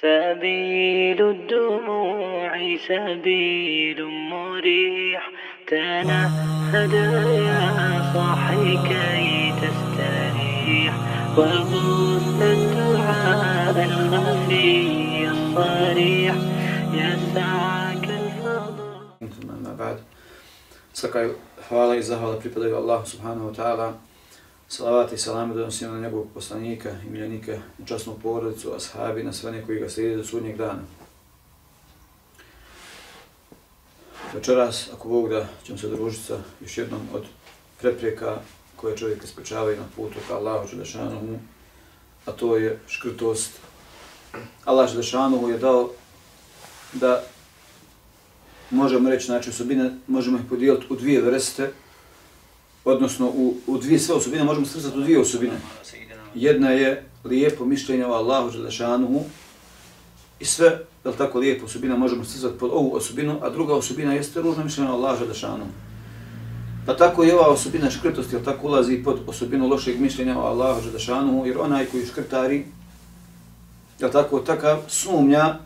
سبيل الدموع سبيل مريح تنهد يا صاحي كي تستريح وبث الدعاء الخفي الصريح يسعك الفضل Amma ba'd. Svaka hvala i zahvala subhanahu wa ta'ala. Salavat i salame donosimo na njegovog poslanika i miljenika, na časnu porodicu, ashabi, na sve koji ga slijede do sudnjeg dana. Večeras, ako Bog da, ćemo se družiti sa još jednom od preprijeka koje čovjek ispričavaju na putu ka Allahu Želešanuhu, a to je škrtost. Allah Želešanuhu je dao da možemo reći, znači osobine možemo ih podijeliti u dvije vrste, odnosno u, u dvije sve osobine možemo srcati u dvije osobine. Jedna je lijepo mišljenje o Allahu Želešanuhu i sve, je tako, lijepo osobina možemo srcati pod ovu osobinu, a druga osobina jeste ružno mišljenje o Allahu Želešanuhu. Pa tako i ova osobina škrtosti, jel tako, ulazi pod osobinu lošeg mišljenja o Allahu Želešanuhu, jer onaj koji škrtari, je tako, takav sumnja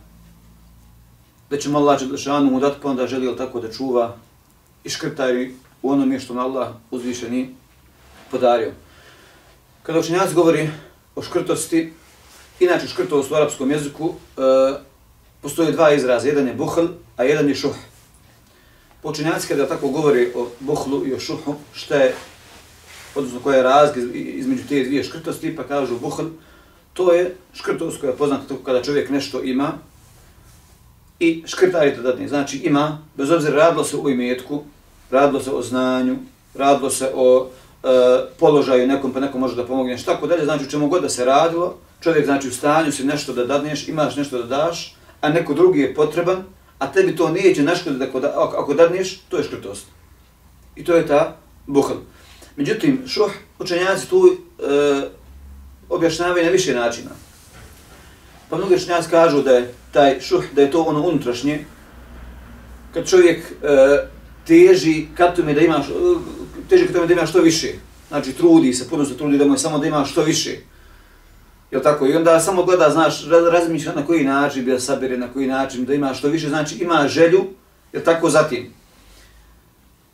da će mu Allah Želešanuhu dati, pa onda želi tako da čuva i škrtari u onome što mu Allah uzvišeni podario. Kada učenjac govori o škrtosti, inače škrtost u arapskom jeziku, e, postoje dva izraza, jedan je buhl, a jedan je šuh. Učenjaci kada tako govori o buhlu i o šuhu, šta je, odnosno koja je razlika između te dvije škrtosti, pa kažu buhl, to je škrtost koja je poznata tako kada čovjek nešto ima, i škrtari to dadne. Znači ima, bez obzira radilo se o imetku, radilo se o znanju, radilo se o e, položaju nekom, pa nekom može da pomogneš, tako dalje, znači u čemu god da se radilo, čovjek znači u stanju si nešto da dadneš, imaš nešto da daš, a neko drugi je potreban, a tebi to neće naškoditi ako, da, ako dadneš, to je škrtost. I to je ta buhl. Međutim, šuh, učenjaci tu e, objašnjavaju na više načina. Pa mnogi učenjaci kažu da je taj šuh, da je to ono unutrašnje, kad čovjek e, teži kad tome da ima, e, teži kad tome da ima što više, znači trudi se, puno se trudi da mu je samo da ima što više, Jel tako? I onda samo gleda, znaš, razmišlja na koji način bi da sabere, na koji način da ima što više, znači ima želju, jel tako zatim.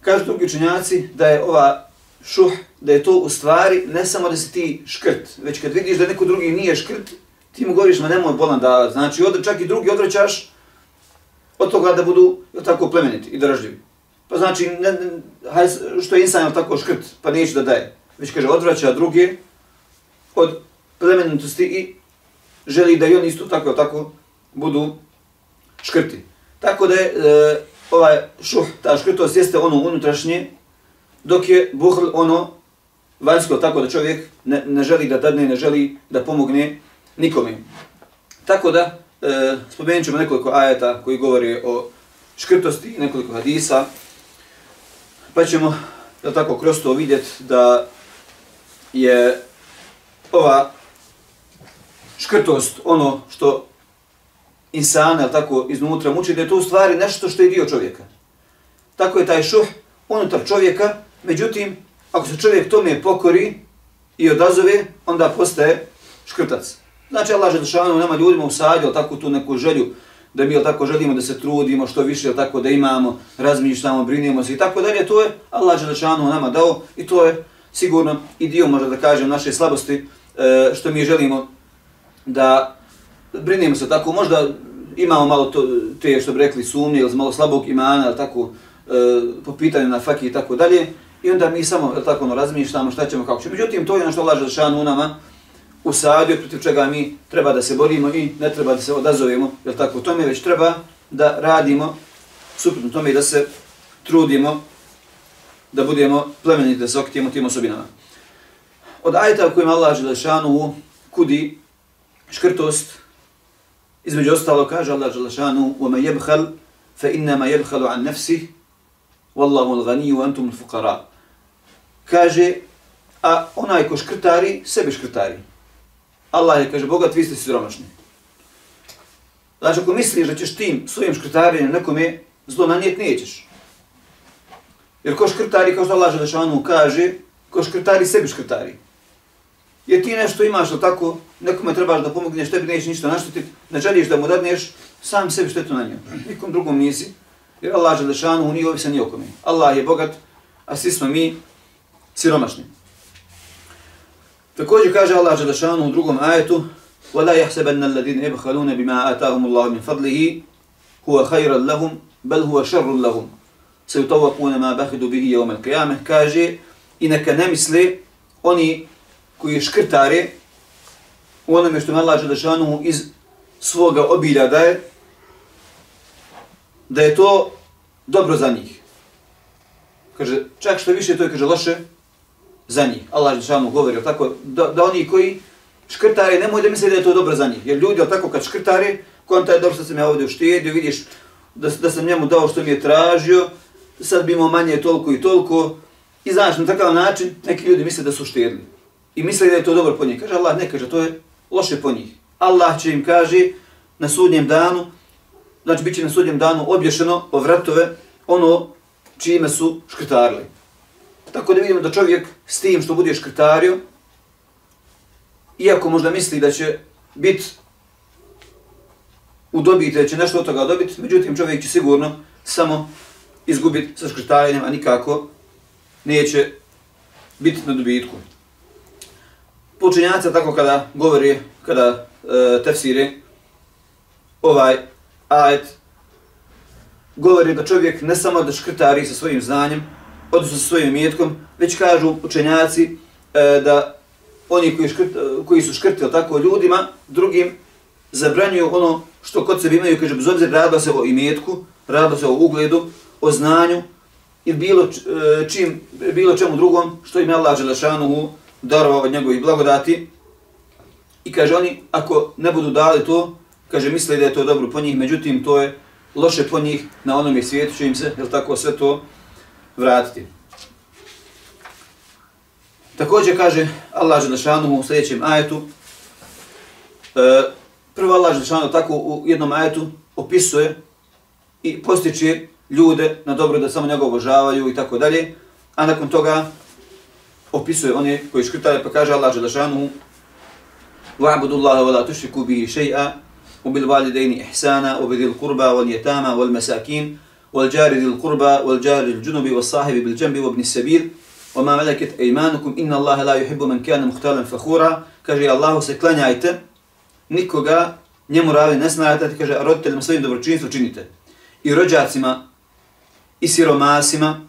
Kažu drugi učenjaci da je ova šuh, da je to u stvari ne samo da si ti škrt, već kad vidiš da neko drugi nije škrt, ti mu govoriš, ma nemoj bolan da, znači od, čak i drugi odrećaš od toga da budu jel tako plemeniti i dražljivi. Pa znači, ne, ne, haj, što je insan tako škrt, pa neće da daje. Već kaže, odvraća druge od plemenitosti i želi da i oni isto tako tako budu škrti. Tako da je e, ovaj šuh, ta škrtost jeste ono unutrašnje, dok je buhl ono vanjsko, tako da čovjek ne, ne želi da dadne, ne želi da pomogne nikome. Tako da, e, spomenut ćemo nekoliko ajeta koji govori o škrtosti, nekoliko hadisa, pa ćemo, da tako, kroz to vidjeti da je ova škrtost ono što insana, tako, iznutra muči, da je to u stvari nešto što je dio čovjeka. Tako je taj šuh unutar čovjeka, međutim, ako se čovjek tome pokori i odazove, onda postaje škrtac. Znači Allah Želešanu nama ljudima usadio tako tu neku želju da mi tako želimo da se trudimo što više tako da imamo, razmišljamo, brinimo se i tako dalje. To je Allah Želešanu nama dao i to je sigurno i dio možda da kažem naše slabosti e, što mi želimo da brinimo se tako. Možda imamo malo to, te što bi rekli sumnje ili malo slabog imana tako e, po pitanju na fakih i tako dalje. I onda mi samo tako ono, razmišljamo šta ćemo kako ćemo. Međutim, to je ono što Allah Želešanu nama usadio protiv čega mi treba da se borimo i ne treba da se odazovemo, jer tako tome već treba da radimo suprotno tome i da se trudimo da budemo plemeniti, da se okitimo tim osobinama. Od ajta u kojem Allah Želešanu kudi škrtost, između ostalo kaže Allah Želešanu وَمَا يَبْخَلْ فَإِنَّمَا يَبْخَلُ عَنْ نَفْسِهِ وَاللَّهُ الْغَنِيُّ وَأَنْتُمُ الْفُقَرَى Kaže, a onaj ko škrtari, sebi škrtari. Allah je, kaže, bogat, vi ste siromašni. Znači, ako misliš da ćeš tim svojim škrtarenjem nekome zlo nanijet, nećeš. Jer ko škrtari, kao što Allah Želešanu kaže, ko škrtari, sebi škrtari. Jer ti nešto imaš, ali tako, nekome trebaš da pomogneš, tebi neće ništa naštititi, ne želiš da mu dadneš, sam sebi štetu na njemu. Nikom drugom nisi, jer Allah Želešanu nije ovisan nijokome. Allah je bogat, a svi smo mi siromašni. Također kaže Allah Đelešanu u drugom ajetu وَلَا يَحْسَبَنَّ الَّذِينَ يَبْخَلُونَ بِمَا آتَاهُمُ اللَّهُ مِنْ فَضْلِهِ هُوَ خَيْرًا لَهُمْ بَلْ هُوَ شَرٌ لَهُمْ سَيُتَوَّقُونَ مَا بَخِدُ بِهِ يَوْمَ الْقِيَامَةِ kaže i neka ne misle oni koji škrtare u onome što je Allah Đelešanu iz svoga obilja daje da je to dobro za njih. Kaže, čak što više to je, kaže, loše za njih. Allah Žešanu govori, tako, da, da oni koji škrtare, nemoj da misle da je to dobro za njih. Jer ljudi, tako, kad škrtare, konta je dobro što sam ja ovdje uštijedio, vidiš da, da sam njemu dao što mi je tražio, sad bi imao manje toliko i toliko. I znaš, na takav način, neki ljudi misle da su štijedili. I misle da je to dobro po njih. Kaže Allah, ne kaže, to je loše po njih. Allah će im kaže na sudnjem danu, znači bit će na sudnjem danu obješeno o vratove ono čime su škrtarili. Tako da vidimo da čovjek s tim što bude škrtario, iako možda misli da će biti u dobiti, da će nešto od toga dobiti, međutim čovjek će sigurno samo izgubiti sa škrtarenjem, a nikako neće biti na dobitku. Počinjaca tako kada govori, kada e, tefsire ovaj ajet, govori da čovjek ne samo da škrtari sa svojim znanjem, odnosno sa svojim imetkom, već kažu učenjaci e, da oni koji, škrt, e, koji su škrtili tako ljudima, drugim zabranjuju ono što kod sebe imaju, kaže, bez obzira radilo se o imetku, radilo se o ugledu, o znanju ili bilo, e, čim, bilo čemu drugom što im je Allah Želešanuhu darovao od njegovih blagodati. I kaže oni, ako ne budu dali to, kaže, misle da je to dobro po njih, međutim, to je loše po njih na onom svijetu, će im se, jel tako, sve to vratiti. Također kaže Allah Želešanu u sljedećem ajetu, e, prvo Allah Želešanu tako u jednom ajetu opisuje i postiče ljude na dobro da samo njega obožavaju i tako dalje, a nakon toga opisuje one koji škrtaju pa kaže Allah Želešanu وَعْبُدُ اللَّهَ وَلَا تُشْرِكُوا بِهِ شَيْئًا وبالوالدين إحسانا وبذي القربى واليتامى والمساكين والجار ذي القربى والجار الجنب والصاحب بالجنب وابن السبيل وما ملكت أيمانكم إن الله لا يحب من كان مختالا فخورا كجي الله سكلانيajte nikoga njemu radi ne smijete kaže roditeljima svojim dobročinstvo činite i rođacima i siromasima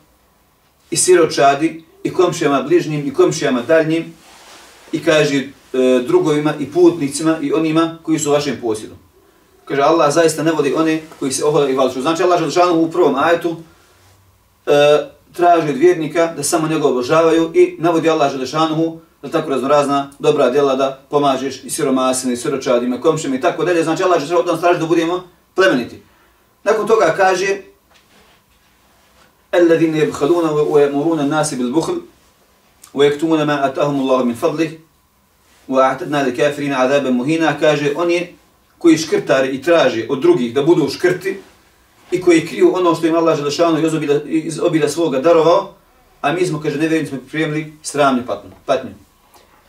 i siročadi i komšijama bližnjim i komšijama daljnjim i kaže e, drugovima i putnicima i onima koji su u vašem posjedu. Kaže, Allah zaista ne vodi one koji se ohoda i valiču. Znači, Allah Želešanu u prvom ajetu e, traži od vjernika da samo njega obožavaju i navodi Allah Želešanu da tako raznorazna dobra djela da pomažeš i siromasima i siročadima, komšima i tako dalje. Znači, Allah Želešanu od nas traži da budemo plemeniti. Nakon toga kaže الذين يبخلون ويأمرون الناس بالبخل ويكتمون ما أتاهم الله من فضله وأعتدنا لكافرين عذابا مهينا kaže on je koji škrtari i traže od drugih da budu škrti i koji kriju ono što im Allah Želešanu iz obila, iz obilja svoga darovao, a mi smo, kaže, nevjerni smo prijemili sramnju patnju. patnju.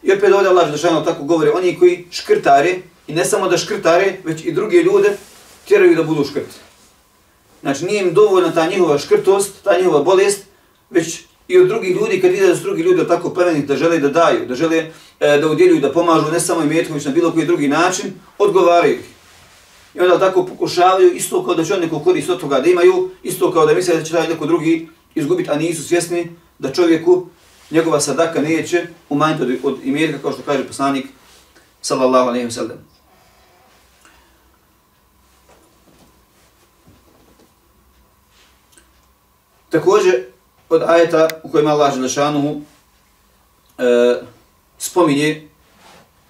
I opet ovdje Allah Želešanu tako govori, oni koji škrtare, i ne samo da škrtare, već i druge ljude, tjeraju da budu škrti. Znači, nije im dovoljna ta njihova škrtost, ta njihova bolest, već i od drugih ljudi, kad vide da su drugi ljudi tako plemeni, da žele da daju, da žele e, da udjeljuju, da pomažu ne samo imetkom, već na bilo koji drugi način, odgovaraju ih. I onda tako pokušavaju isto kao da će on neko korist od toga da imaju, isto kao da misle da će taj neko drugi izgubiti, a nisu svjesni da čovjeku njegova sadaka neće umanjiti od, od imetka, kao što kaže poslanik, sallallahu alaihi wa sallam. Također, od ajeta u kojem Allah Želešanuhu e, spominje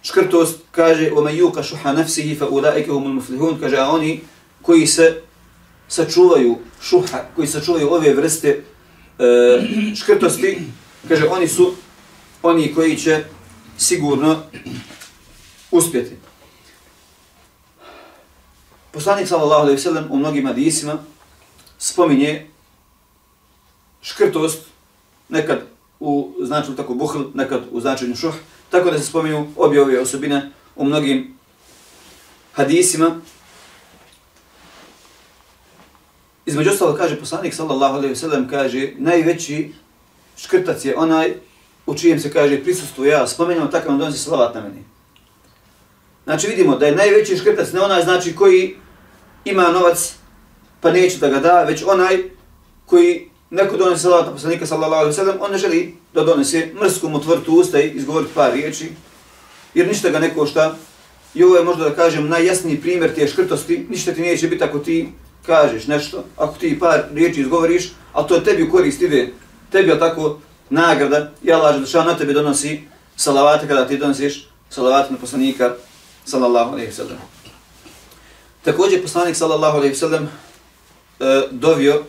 škrtost, kaže وَمَنْ يُوْكَ شُحَ نَفْسِهِ فَأُولَٰئِكَ هُمُ الْمُفْلِهُونَ kaže, a oni koji se sačuvaju šuha, koji sačuvaju ove vrste e, škrtosti, kaže, oni su oni koji će sigurno uspjeti. Poslanik sallallahu alejhi ve sellem u mnogim hadisima spominje škrtost nekad u značenju tako buhl, nekad u značenju šuh, tako da se spominju obje ove osobine u mnogim hadisima. Između ostalo kaže poslanik sallallahu alejhi ve sellem kaže najveći škrtac je onaj u čijem se kaže prisustvu ja spomenjamo takav on donosi salavat na meni. Znači vidimo da je najveći škrtac ne onaj znači koji ima novac pa neće da ga da, već onaj koji neko donese salata poslanika sallallahu alejhi ve sellem, on ne želi da donese mrsku mu tvrtu usta i izgovori par riječi, jer ništa ga ne košta. I ovo je možda da kažem najjasniji primjer te škrtosti, ništa ti neće biti ako ti kažeš nešto, ako ti par riječi izgovoriš, a to tebi u korist ide, tebi je tako nagrada i Allah Želešan na tebi donosi salavate kada ti donosiš salavate na poslanika sallallahu alaihi sallam. Također poslanik sallallahu alaihi sallam e, dovio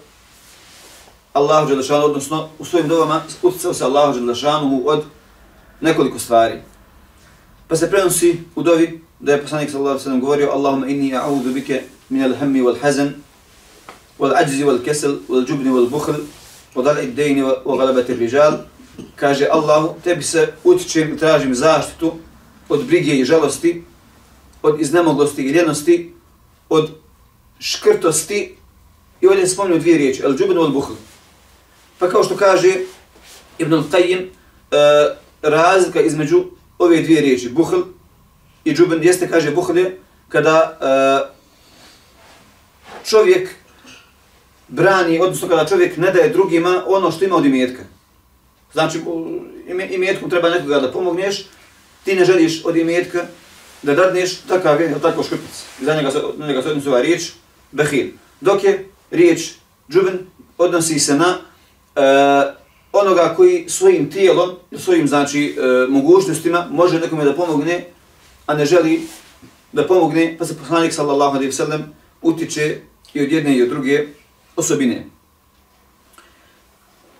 Allahu Đalešanu, odnosno u svojim dovama uticao se Allahu Đalešanu od nekoliko stvari. Pa se prenosi u dovi da je poslanik sallallahu alejhi ve sellem govorio Allahumma inni a'udhu bike min al-hammi wal hazan wal ajzi wal-kasal wal-jubni wal-bukhl wa dal'i ad-dayn wa ghalabati ar-rijal. Kaže Allahu tebi se utičem i tražim zaštitu od brige i žalosti od iznemoglosti i ljenosti od škrtosti. I ovdje spomnio dvije riječi el-jubn wal-bukhl Pa kao što kaže Ibn al-Qayyim, e, razlika između ove dvije riječi, buhl i džuben, jeste, kaže buhl je, kada e, čovjek brani, odnosno kada čovjek ne daje drugima ono što ima od imetka. Znači, imetkom treba nekoga da pomogneš, ti ne želiš od imetka da dadneš takav je, tako škrpic. Za njega, na njega se odnosi ova riječ, behil. Dok je riječ džuben odnosi se na e, onoga koji svojim tijelom, svojim znači e, mogućnostima može nekome da pomogne, a ne želi da pomogne, pa se poslanik sallallahu alaihi ve sellem utiče i od jedne i od druge osobine.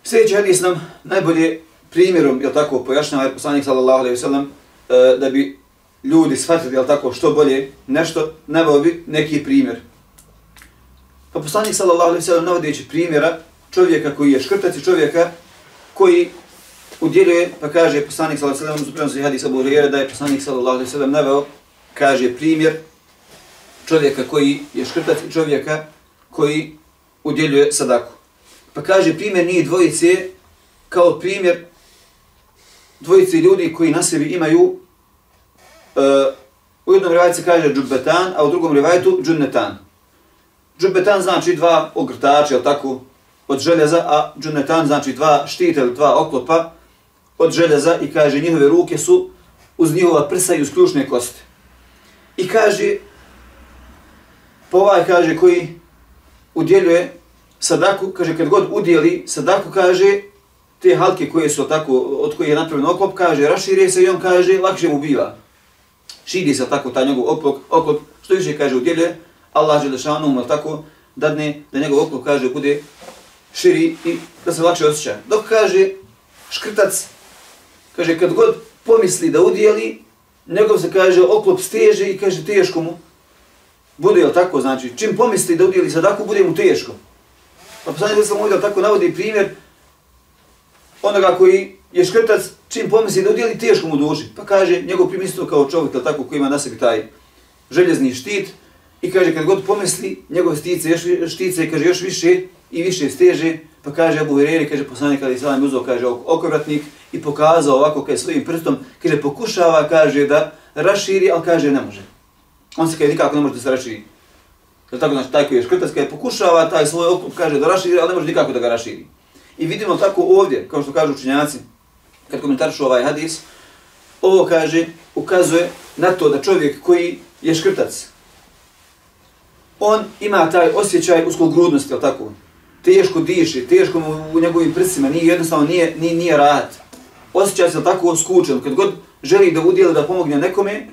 Sljedeći hadis nam najbolje primjerom, jel tako, pojašnjava je poslanik sallallahu alaihi sallam, e, da bi ljudi shvatili, jel tako, što bolje nešto, navao bi neki primjer. Pa poslanik sallallahu alaihi sellem navodeći primjera čovjeka koji je škrtac i čovjeka koji udjeluje, pa kaže poslanik sallallahu alaihi sallam, uzupravo se hadis Abu da je poslanik sallallahu alejhi ve sellem naveo kaže primjer čovjeka koji je škrtac i čovjeka koji udjeljuje sadaku. Pa kaže primjer nije dvojice kao primjer dvojice ljudi koji na sebi imaju uh, u jednom rivajcu kaže džubetan, a u drugom rivajtu džunetan. Džubetan znači dva ogrtača, tako, od željeza, a džunetan znači dva štita ili dva oklopa od željeza i kaže njihove ruke su uz njihova prsa i uz ključne koste. I kaže, povaj ovaj kaže koji udjeljuje sadaku, kaže kad god udjeli sadaku, kaže te halke koje su tako, od koje je napravljen oklop, kaže raširije se i on kaže lakše mu biva. Širi se tako ta njegov oklop, oklop što više kaže udjeljuje, Allah je lešanu mu tako dadne da njegov oklop kaže bude širi i da se lakše osjeća. Dok kaže škrtac, kaže kad god pomisli da udjeli, njegov se kaže oklop steže i kaže teško mu, bude li tako, znači, čim pomisli da udjeli sadaku, bude mu teško. Pa poslanik sam ovdje tako navodi primjer onoga koji je škrtac, čim pomisli da udjeli, teško mu duži. Pa kaže, njegov primjer kao čovjek, tako, koji ima na sebi taj željezni štit, i kaže, kad god pomisli, njegove stice, još, štice, kaže, još više i više steže, pa kaže Abu Hurere, kaže poslanik ali sallam uzao, kaže okovratnik i pokazao ovako kaže, svojim prstom, kaže pokušava, kaže da raširi, ali kaže ne može on se kaže nikako ne može da se raširi. Jel tako, znači, taj koji je škrtac, kaže, pokušava taj svoj okup, kaže da raširi, ali ne može nikako da ga raširi. I vidimo tako ovdje, kao što kažu učenjaci, kad komentarišu ovaj hadis, ovo kaže, ukazuje na to da čovjek koji je škrtac, on ima taj osjećaj uskog grudnosti, jel tako? Teško diši, teško mu u njegovim prsima, nije jednostavno, nije, nije, nije rad. Osjećaj se tako skučen, kad god želi da udjeli da pomogne nekome,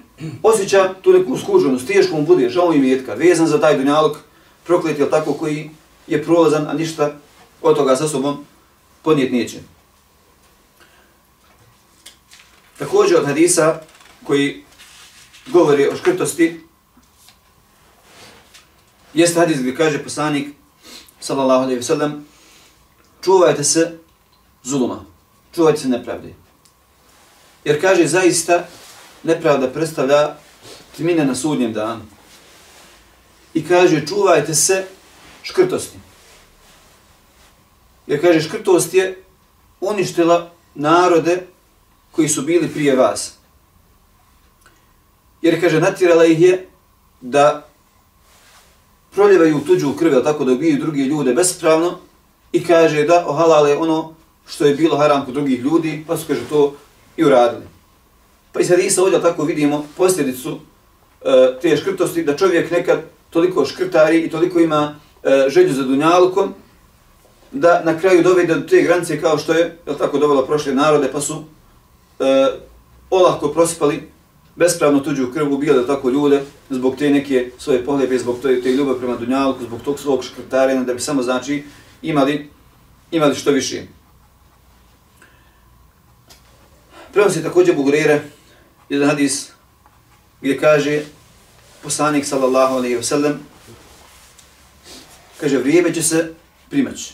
osjeća tu neku skuženost, teško mu bude, žao im jetka, vezan za taj dunjalog, proklet je tako koji je prolazan, a ništa od toga sa sobom ponijet neće. Također od hadisa koji govori o škrtosti, jeste hadis gdje kaže poslanik, sallallahu alejhi ve sellem čuvajte se zuluma. čuvajte se nepravde. Jer kaže zaista nepravda predstavlja tmine na sudnjem danu. I kaže čuvajte se škrtosti. Jer kaže škrtost je uništila narode koji su bili prije vas. Jer kaže natjerala ih je da proljevaju tuđu krv, tako da ubijaju drugi ljude bespravno i kaže da ohalale ono što je bilo haram kod drugih ljudi, pa su kaže to i uradili. Pa iz hadisa ovdje tako vidimo posljedicu e, te škrtosti, da čovjek nekad toliko škrtari i toliko ima e, želju za dunjalkom, da na kraju dovede do te granice kao što je, je tako, dovela prošle narode, pa su e, olahko prosipali bespravno tuđu krv, ubijali tako ljude zbog te neke svoje pohlepe, zbog te, te ljubav prema dunjalku, zbog tog svog škrtarina, da bi samo znači imali, imali što više. Prenosi također Bugurere, jedan hadis gdje kaže poslanik sallallahu alaihi wa sallam kaže vrijeme će se primaći.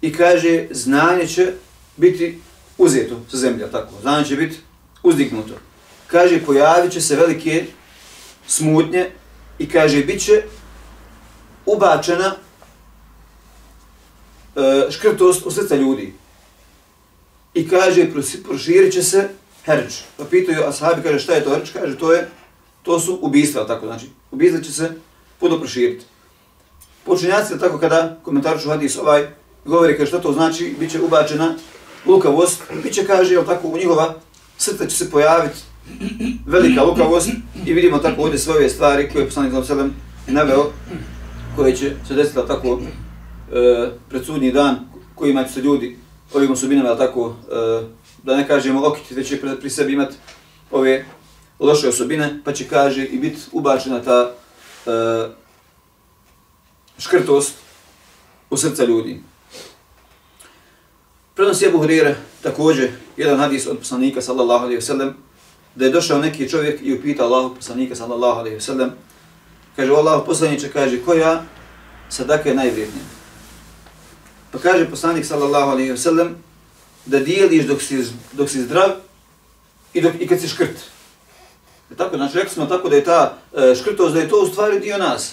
I kaže znanje će biti uzeto sa zemlja, tako. Znanje će biti uzdignuto. Kaže pojavit će se velike smutnje i kaže bit će ubačena e, škrtost u srca ljudi. I kaže proširit će se herč. Pa pitaju ashabi, kaže šta je to herč? Kaže to je, to su ubistva, tako znači. Ubistva će se puno proširiti. Počinjaci, tako kada komentarišu hadis ovaj, govori kaže šta to znači, bit će ubačena lukavost, bit će, kaže, jel tako, u njihova srta će se pojaviti velika lukavost i vidimo tako ovdje sve ove stvari koje je poslanik Zav Selem naveo, koje će se desiti, tako, e, pred sudnji dan, kojima će se ljudi ovim osobinama, jel tako, e, da ne kažemo okiti, već će pri sebi imati ove loše osobine, pa će, kaže, i biti ubačena ta e, škrtost u srca ljudi. Prenosi Ebu Hurire također jedan hadis od poslanika sallallahu alaihi wasallam da je došao neki čovjek i upitao Allahu poslanika sallallahu alaihi wasallam kaže Allah poslaniče kaže koja sadaka je najvrijednija pa kaže poslanik sallallahu alaihi wasallam da dijeliš dok si, dok si zdrav i, dok, i kad si škrt. E tako, znači rekli smo tako da je ta e, škrtost, da je to u stvari dio nas.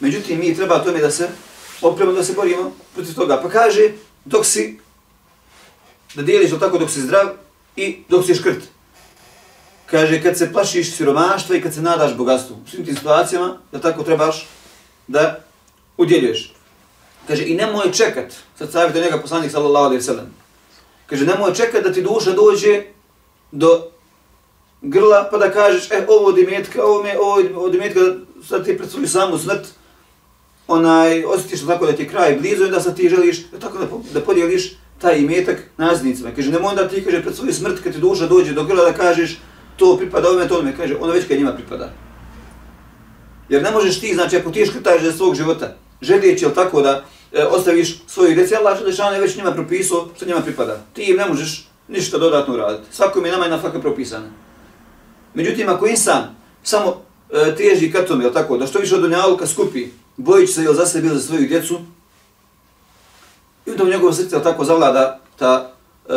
Međutim, mi treba tome da se opremo, da se borimo protiv toga. Pa kaže, dok si da dijeliš tako dok si zdrav i dok si škrt. Kaže, kad se plašiš siromaštva i kad se nadaš bogatstvu, u svim tim situacijama, da tako trebaš da udjeljuješ. Kaže, i nemoj čekat, sad savjeta njega poslanik sallallahu alaihi sallam, kaže, nemoj čekat da ti duša dođe do grla pa da kažeš, e, ovo od imetka, ovo me, ovo od imetka, sad ti predstavlju samu smrt, onaj, osjetiš tako da ti je kraj blizu i da sad ti želiš da tako da, da podijeliš taj imetak naznicima. Kaže, nemoj onda ti, kaže, pred svoju smrt, kad ti duša dođe do grla da kažeš, to pripada ovome, to ovome, kaže, ono već kad njima pripada. Jer ne možeš ti, znači, ako ti škrtaš za svog života, želijeći, jel tako, da e, ostaviš svoju djeci, Allah Želešana je već njima propisao što njima pripada. Ti im ne možeš ništa dodatno uraditi. Svako je nama jedna na faka propisana. Međutim, ako insan samo e, teži ka tome, jel tako, da što više od dunjaluka skupi, bojići se, jel za sebe, za svoju djecu, I onda u njegovom srcu tako zavlada ta e,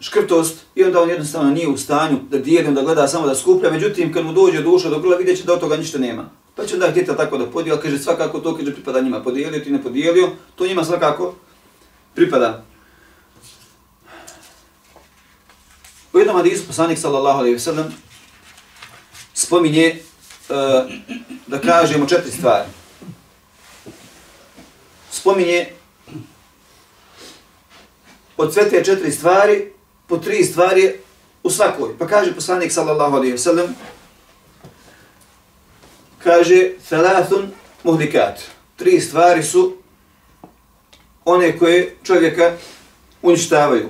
škrtost i onda on jednostavno nije u stanju da dijeli, da gleda samo da skuplja. Međutim, kad mu dođe duša do grla, vidjet će da od toga ništa nema. Pa će onda htjeti tako da podijela, kaže svakako to kaže pripada njima. Podijelio ti ne podijelio, to njima svakako pripada. U jednom hadisu poslanik sallallahu alejhi ve sellem spominje uh, da kažemo četiri stvari. Spominje od sve te četiri stvari, po tri stvari u svakoj. Pa kaže poslanik sallallahu alaihi wa sallam, kaže, thalathun muhlikat. Tri stvari su one koje čovjeka uništavaju.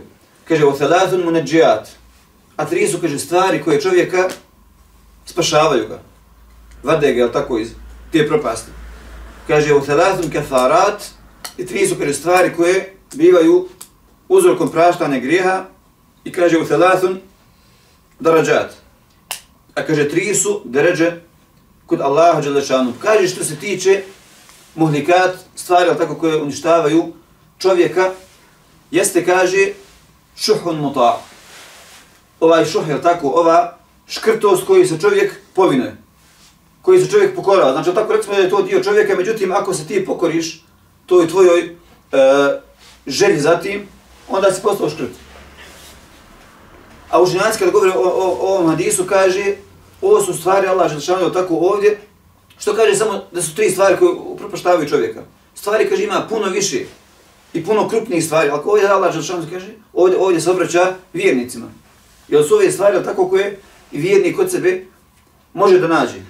Kaže, o thalathun munadžijat. A tri su, kaže, stvari koje čovjeka spašavaju ga. Vade ga, tako, iz te propasti. Kaže, o thalathun kafarat. I tri su, kaže, stvari koje bivaju uzrokom praštanja grijeha i kaže u thalathun darađat. A kaže tri su deređe kod Allaha Đelešanu. Kaže što se tiče muhlikat, stvari tako koje uništavaju čovjeka, jeste, kaže, šuhun muta. Ovaj šuh, je tako, ova škrtost koju se čovjek povinuje, koji se čovjek pokorava. Znači, tako recimo da je to dio čovjeka, međutim, ako se ti pokoriš toj tvojoj e, želji za tim, onda si postao škrt. A učenjaci kada govore o, o, o ovom hadisu kaže ovo su stvari Allah Želešanu tako ovdje što kaže samo da su tri stvari koje upropaštavaju čovjeka. Stvari kaže ima puno više i puno krupnijih stvari, ali ovdje Allah Želešanu kaže ovdje, ovdje se obraća vjernicima. Jer su ove stvari tako koje i vjernik kod sebe može da nađe.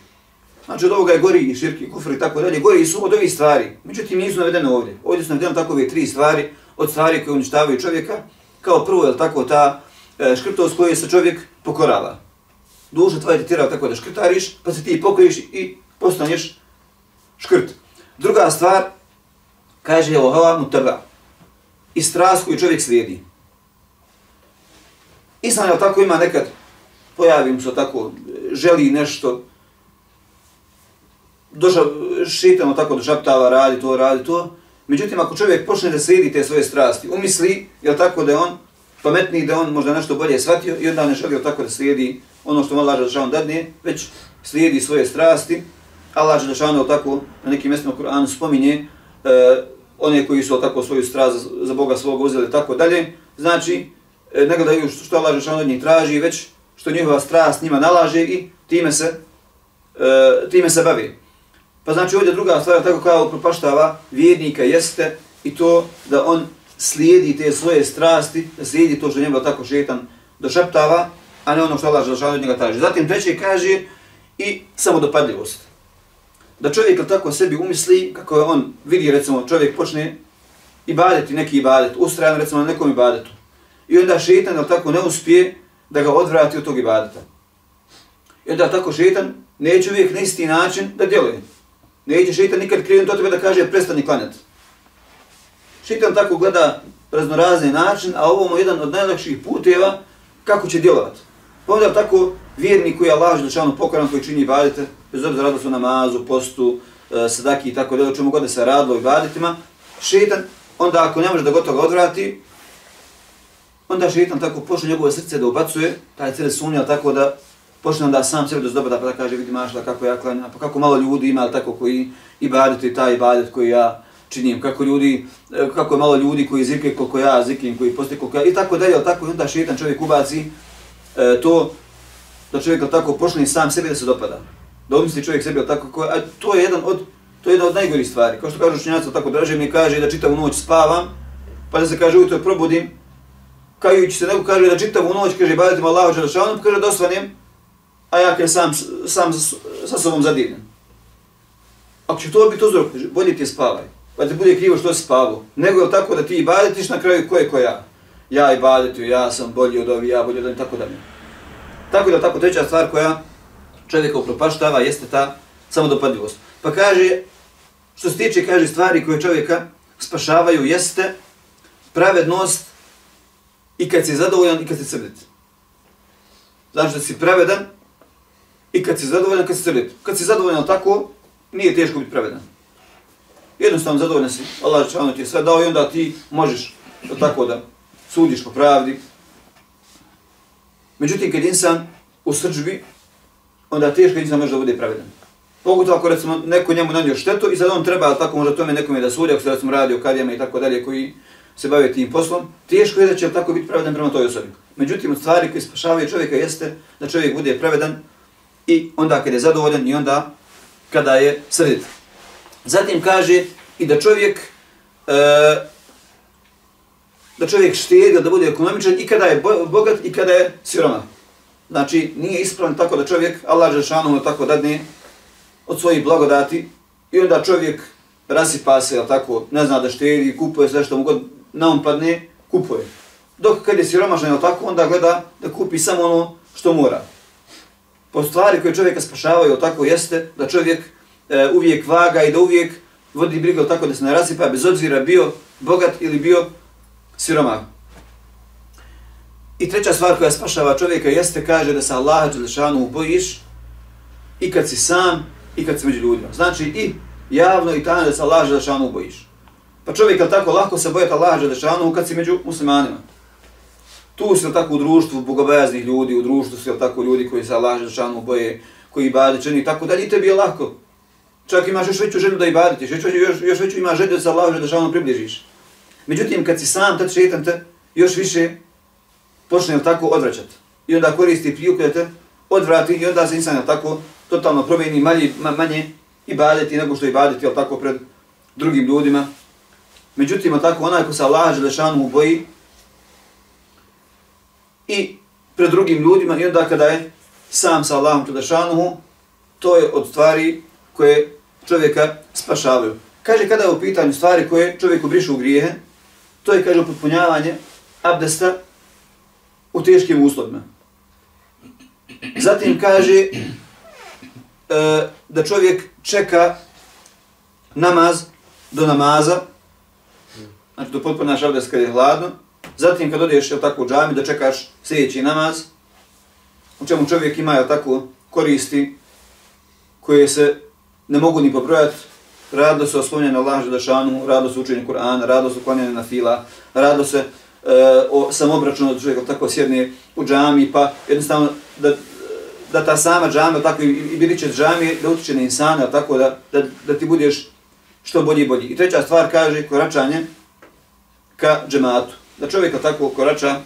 Znači od ovoga je gori i širki, kufr i tako dalje, gori su od ovih stvari. Međutim, nisu navedene ovdje. Ovdje su navedene tako ove tri stvari od stvari koje uništavaju čovjeka. Kao prvo je tako ta e, škrtost koju se čovjek pokorava. Duša tvoja ti tjera tako da škrtariš, pa se ti pokoriš i postaneš škrt. Druga stvar, kaže je mu mutaba. I strast koju čovjek slijedi. Islam je tako ima nekad, pojavim se tako, želi nešto, došao, šitamo tako, došaptava, radi to, radi to. Međutim, ako čovjek počne da slijedi te svoje strasti, umisli, je tako da je on pametniji, da on možda nešto bolje shvatio i onda ne želi tako da slijedi ono što mu Allah Želešanu dadne, već slijedi svoje strasti. Allah Želešanu tako na nekim mjestima u Koranu spominje e, one koji su tako svoju strast za, za Boga svog uzeli tako dalje. Znači, e, ne gledaju što, što Allah Želešanu od njih traži, već što njihova strast njima nalaže i time se, e, time se bavi. Pa znači ovdje druga stvar, tako kao upropaštava vjernika jeste i to da on slijedi te svoje strasti, da slijedi to što njega tako šetan došaptava, a ne ono što Allah želešan od njega traži. Zatim treće kaže i samodopadljivost. Da čovjek tako sebi umisli, kako je on vidi, recimo, čovjek počne ibadeti neki ibadet, ustrajan recimo na nekom ibadetu. I onda šetan tako ne uspije da ga odvrati od tog ibadeta. I onda tako šetan neće uvijek na isti način da djeluje. Neće šeitan nikad krenuti do tebe da kaže prestani klanjati. Šeitan tako gleda raznorazni način, a ovo mu je jedan od najlakših puteva kako će djelovati. Pa onda tako vjerni koji je Allah želčano pokoran, koji čini ibadete, bez obzira da su namazu, postu, e, sadaki i tako da, čemu god da se radilo i ibadetima, šeitan, onda ako ne može da gotovo odvrati, onda šeitan tako počne njegove srce da ubacuje, taj cijeli sunja tako da počne onda sam sebe da pa da kaže vidi mašla kako ja klanjam, pa kako malo ljudi ima tako koji ibadetu i taj ibadet koji ja činim, kako ljudi, e, kako je malo ljudi koji zikri koliko ja zikrim, koji posti koliko ja, i tako dalje, tako i onda šetan čovjek ubaci e, to da čovjek tako počne sam sebi da se dopada. Da umisli čovjek sebi tako, ko, a to je jedan od to je jedna od najgorih stvari. Kao što kažu učenjaci, tako draže mi kaže da čitavu noć spavam, pa da se kaže ujutro probudim, kajući se, nego kaže da čitavu noć, kaže, badetim Allahu Đelešanu, kaže da osvanem, a ja kaj sam, sam sa sobom zadivljen. Ako će to biti uzrok, bolje ti je spavaj, pa ti bude krivo što si spavao. Nego je tako da ti ibadetiš na kraju ko je ko ja. Ja ibadetio, ja sam bolji od ovi, ja bolji od ovi, tako da mi. Tako da tako treća stvar koja čovjeka upropaštava jeste ta samodopadljivost. Pa kaže, što se tiče, kaže, stvari koje čovjeka spašavaju jeste pravednost i kad si zadovoljan i kad si srdit. Znači da si pravedan I kad si zadovoljan, kad si srdit. Kad si zadovoljan tako, nije teško biti pravedan. Jednostavno zadovoljan si, Allah će ti je sve dao i onda ti možeš tako da sudiš po pravdi. Međutim, kad insan u srđbi, onda teško insan može da bude pravedan. Pogotovo ako recimo neko njemu nanio štetu i sad on treba tako možda tome nekome da sudi, ako se recimo radi o kadijama i tako dalje koji se bave tim poslom, teško je da će tako biti pravedan prema toj osobi. Međutim, od stvari koje spašavaju čovjeka jeste da čovjek bude pravedan i onda kada je zadovoljan i onda kada je srdit. Zatim kaže i da čovjek e, da čovjek štedi, da bude ekonomičan i kada je bogat i kada je siroma. Znači, nije ispravan tako da čovjek, Allah Žešanu tako dadne od svojih blagodati i onda čovjek rasipa se, tako, ne zna da štedi, kupuje sve što mu god na on padne, kupuje. Dok kad je siromašan, tako, onda gleda da kupi samo ono što mora od stvari koje čovjeka spašavaju, tako jeste da čovjek e, uvijek vaga i da uvijek vodi brigu tako da se ne rasipa, bez obzira bio bogat ili bio siromah. I treća stvar koja spašava čovjeka jeste, kaže da se Allaha Đelešanu bojiš i kad si sam i kad si među ljudima. Znači i javno i tajno da se Allah Đelešanu bojiš. Pa čovjek je tako lako se bojati Allaha Đelešanu kad si među muslimanima. Tu si tako u društvu bogobojaznih ljudi, u društvu si tako ljudi koji se Allah Žešanu boje, koji ibade čini, tako dalje i tebi je lako. Čak imaš još veću želju da ibaditiš, još, još, još veću imaš želju da se Allah Žešanu približiš. Međutim, kad si sam, tad šetan te još više počne tako odvraćati. I onda koristi priliku da te odvrati i onda se insan tako totalno promijeni manje, manje ibadeti nego što ibadeti, jel tako, pred drugim ljudima. Međutim, tako onaj ko se Allah Želešanu boji i pred drugim ljudima i onda kada je sam sa Allahom Želešanu, to je od stvari koje čovjeka spašavaju. Kaže kada je u pitanju stvari koje čovjeku brišu u grijehe, to je, kaže, upotpunjavanje abdesta u teškim uslovima. Zatim kaže e, da čovjek čeka namaz do namaza, znači do potpunaš abdest kada je hladno, zatim kad odeš jel, tako u džami da čekaš sljedeći namaz, u čemu čovjek ima jel, tako koristi koje se ne mogu ni pobrojati, rado se oslonjene na Allah Želešanu, rado se učenje Kur'ana, rado se uklanjanje na fila, rado se e, o samobračunu da čovjek tako sjedne u džami, pa jednostavno da, da ta sama džama, tako i, i biliće džami, da utiče na insana, tako da, da, da ti budeš što bolji i bolji. I treća stvar kaže koračanje ka džematu. Da čovjek tako korača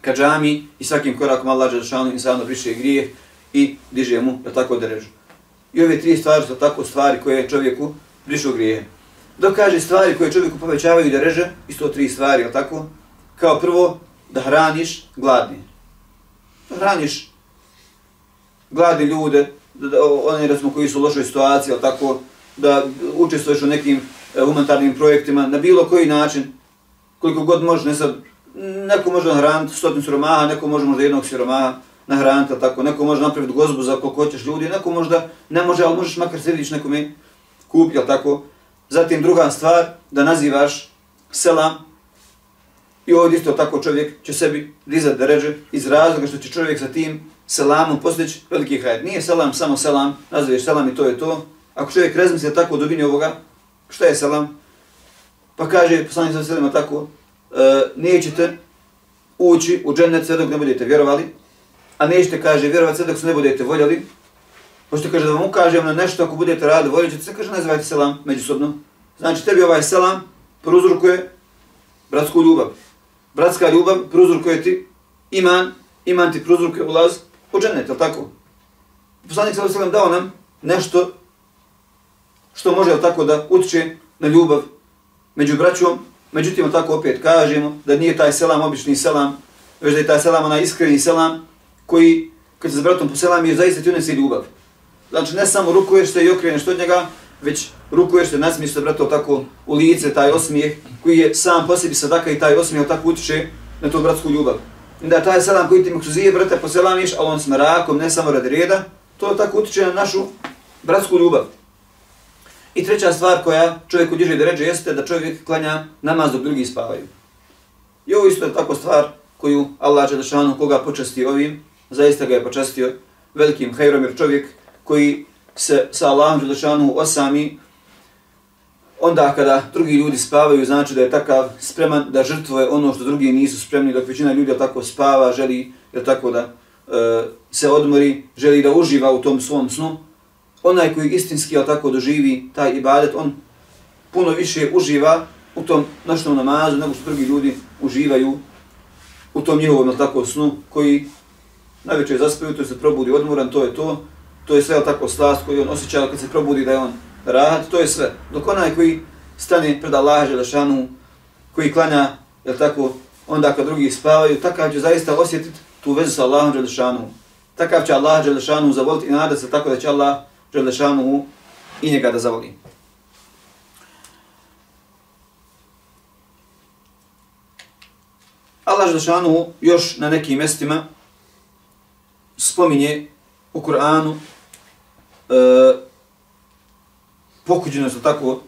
ka džami i svakim korakom Allah Želešanu insano briše grije i diže mu da tako derežu. I ove tri stvari su tako stvari koje čovjeku brišu grije. Dok kaže stvari koje čovjeku povećavaju da reže, isto tri stvari, je tako? Kao prvo, da hraniš gladni. Da hraniš gladni ljude, da, da, oni recimo koji su u lošoj situaciji, je tako? Da učestvuješ u nekim e, humanitarnim projektima na bilo koji način, koliko god može, ne znam, neko može nahraniti stotinu siromaha, neko može možda jednog siromaha, nahraniti, tako, neko može napraviti gozbu za koliko hoćeš ljudi, neko možda ne može, ali možeš makar središ nekome kupi, tako. Zatim druga stvar, da nazivaš selam, i ovdje isto tako čovjek će sebi dizati da ređe iz razloga što će čovjek sa tim selamom postići veliki hajr. Nije selam samo selam, nazoveš selam i to je to. Ako čovjek razmisli tako u dubini ovoga, šta je selam? Pa kaže, poslanik sa selima tako, e, nećete ući u džennet sve dok ne budete vjerovali, a nećete, kaže, vjerovati sve dok se ne budete voljeli, Pošto kaže da vam ukažem na nešto ako budete radili, voljeli ćete se, kaže, nazivajte selam međusobno. Znači, tebi ovaj selam pruzrukuje bratsku ljubav. Bratska ljubav pruzrukuje ti iman, iman ti pruzrukuje ulaz u džennet, je tako? Poslanik sallallahu alejhi dao nam nešto što može tako da utiče na ljubav među braćom, međutim tako opet kažemo da nije taj selam obični selam, već da je taj selam onaj iskreni selam koji, kad se s bratom poselam, je zaista ti unesi ljubav. Znači, ne samo rukuješ se i okreneš od njega, već rukuješ se, nasmiješ se, brato, tako u lice, taj osmijeh, koji je sam po sebi sadaka i taj osmijeh tako utiče na tu bratsku ljubav. I da taj selam koji ti mu kruzije, brate, poselamiš, ali on s mrakom, ne samo radi reda, to tako utiče na našu bratsku ljubav. I treća stvar koja čovjek diže da ređe jeste da čovjek klanja namaz dok drugi spavaju. I ovo isto je tako stvar koju Allah Đelešanu koga počasti ovim, zaista ga je počastio velikim hajrom, jer čovjek koji se sa Allahom Đelešanu osami, onda kada drugi ljudi spavaju, znači da je takav spreman da žrtvuje ono što drugi nisu spremni, dok većina ljudi tako spava, želi je tako da e, se odmori, želi da uživa u tom svom snu, onaj koji istinski tako doživi taj ibadet, on puno više uživa u tom noćnom namazu nego što drugi ljudi uživaju u tom njihovom tako snu koji najveće zaspaju, to se probudi odmoran, to je to, to je sve tako slast koji on osjeća kad se probudi da je on rahat, to je sve. Dok onaj koji stane pred Allaha Želešanu, koji klanja, je tako, onda kad drugi spavaju, takav će zaista osjetiti tu vezu sa Allahom Želešanu. Takav će Allah Želešanu zavoliti i nada se tako da će Allah Želešanu i njega da zavoli. Allah Želešanu još na nekim mjestima spominje u Kur'anu e, pokuđeno su tako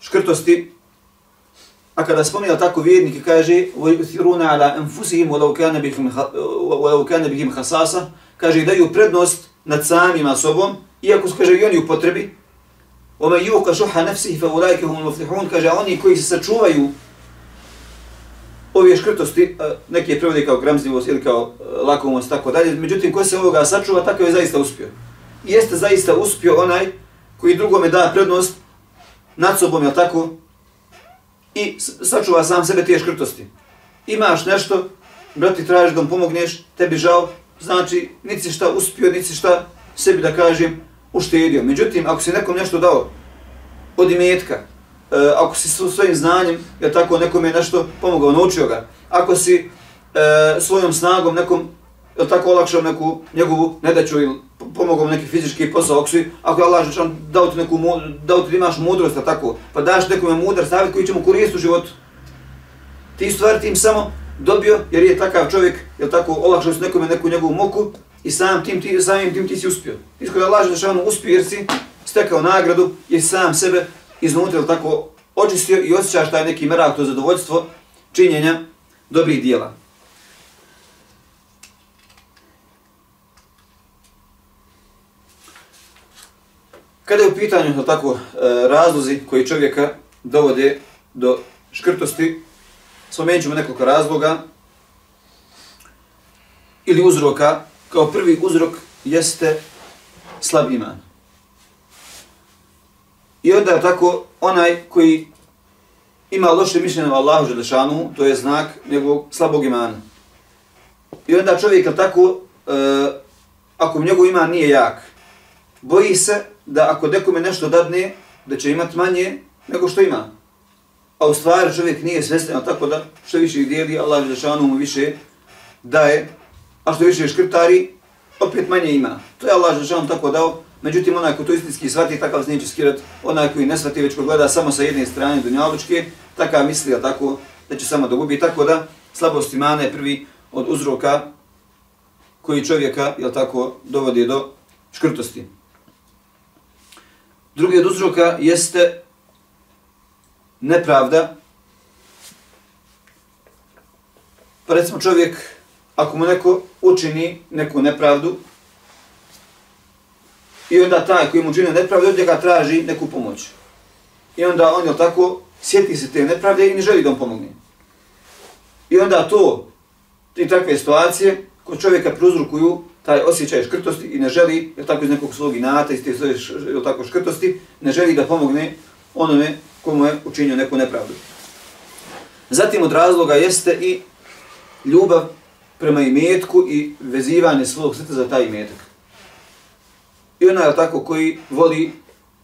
škrtosti, a kada spominja tako vjernike kaže وَيُثِرُونَ عَلَىٰ أَنفُسِهِمْ وَلَوْ كَانَ بِهِمْ حَسَاسَ kaže daju prednost nad samima sobom, iako su kaže i oni u potrebi, Ome yuqa šuha nefsih fe ulajke hum muflihun, kaže, oni koji se sačuvaju ove škrtosti, neki je prevodi kao gramzljivost ili kao lakomost, tako dalje, međutim, ko se ovoga sačuva, tako je zaista uspio. I jeste zaista uspio onaj koji drugome da prednost nad sobom, je tako? I sačuva sam sebe tije škrtosti. Imaš nešto, brati, tražiš da mu pomogneš, tebi žao, znači, nisi šta uspio, nisi šta sebi da kažem, uštedio. Međutim, ako si nekom nešto dao od imetka, e, ako si svojim znanjem, ja tako, nekom je nešto pomogao, naučio ga, ako si e, svojom snagom nekom, je tako, olakšao neku njegovu nedaću ili pomogao neki fizički posao, ako, si, ako je Allah žešan dao ti neku, dao ti imaš mudrost, tako, pa daš nekome mudar savjet koji će mu koristiti u životu. Ti stvari im samo dobio, jer je takav čovjek, je tako, olakšao si nekome neku njegovu moku i sam tim, ti, samim tim ti si uspio. Ti koji Allah žešan uspio jer si stekao nagradu, jer sam sebe iznutra, tako, očistio i osjećaš taj neki merak, to zadovoljstvo činjenja dobrih dijela. Kada je u pitanju tako, e, razlozi koji čovjeka dovode do škrtosti, spomenut ćemo nekoliko razloga ili uzroka. Kao prvi uzrok jeste slab iman. I onda tako onaj koji ima loše mišljenje o Allahu Želešanu, to je znak njegovog slabog imana. I onda čovjek tako, e, ako njegov iman nije jak, boji se da ako nekome nešto dadne, da će imati manje nego što ima. A u stvari čovjek nije svestan, tako da što više ih dijeli, Allah Želešanu mu više daje, a što više škrtari, opet manje ima. To je Allah Žešan tako dao, međutim onaj ko to istinski shvati, takav se neće skirat, onaj koji ne shvati, već ko gleda samo sa jedne strane dunjalučke, takav misli, tako, da će samo dogubi, tako da slabost imana je prvi od uzroka koji čovjeka, jel tako, dovodi do škrtosti. Drugi od uzroka jeste nepravda. Pa recimo čovjek, ako mu neko učini neku nepravdu, i onda taj koji mu učinio nepravdu, od njega traži neku pomoć. I onda on je tako, sjeti se te nepravde i ne želi da on pomogne. I onda to, i takve situacije, kod čovjeka pruzrukuju taj osjećaj škrtosti i ne želi, jer tako iz nekog svog inata, iz te svoje tako škrtosti, ne želi da pomogne onome komu je učinio neku nepravdu. Zatim od razloga jeste i ljubav prema imetku i vezivanje svog srca za taj imetak. I ona je tako koji voli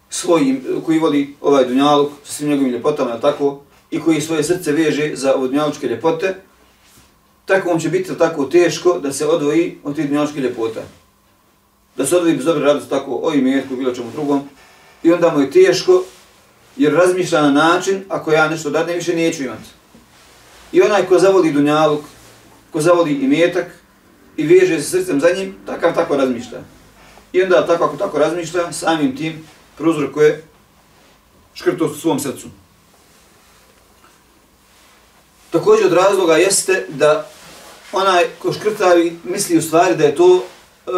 svoj, koji voli ovaj dunjaluk sa svim njegovim ljepotama, tako, i koji svoje srce veže za dunjalučke ljepote, tako on će biti tako teško da se odvoji od tih dunjaličkih ljepota. Da se odvoji bez dobre radosti tako o imetku, bilo čemu drugom. I onda mu je teško jer razmišlja na način ako ja nešto dadne više neću imati. I onaj ko zavoli dunjaluk, ko zavoli imetak i veže se srcem za njim, takav tako razmišlja. I onda tako ako tako razmišlja, samim tim prouzrokuje škrtost u svom srcu. Također od razloga jeste da onaj ko škrtavi misli u stvari da je to e,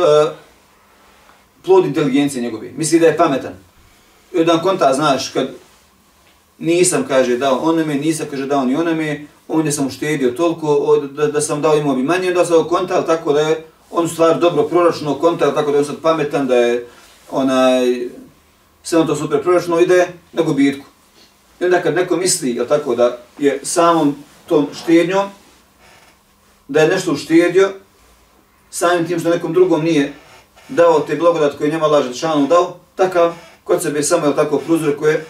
plod inteligencije njegove. Misli da je pametan. I jedan konta, znaš, kad nisam, kaže, dao onome, nisam, kaže, dao ni onome, ovdje sam uštedio toliko, da, da sam dao imobi manje, onda sam konta, tako da je on stvar dobro proračuno konta, tako da je on sad pametan, da je onaj, sve on to super proračuno ide na gubitku. I onda kad neko misli, jel tako, da je samom tom štednjom, da je nešto uštedio, samim tim što nekom drugom nije dao te blagodat koje njema laže šanu dao, takav kod sebe samo je tako pruzrokuje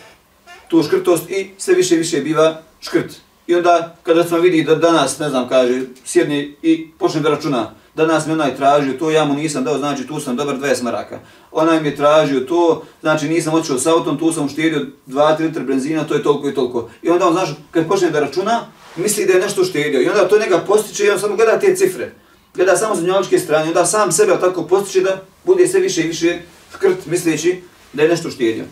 tu škrtost i sve više i više biva škrt. I onda kada smo vidi da danas, ne znam, kaže, sjedni i počne da računa, danas mi onaj tražio to, ja mu nisam dao, znači tu sam dobar 20 maraka. Onaj mi je tražio to, znači nisam otišao s autom, tu sam uštedio 2-3 litra benzina, to je toliko i toliko. I onda on, znaš, kad počne da računa, misli da je nešto uštedio. I onda to njega postiče i on samo gleda te cifre. Gleda samo za njoličke strane, onda sam sebe tako postiče da bude sve više i više škrt misleći da je nešto uštedio.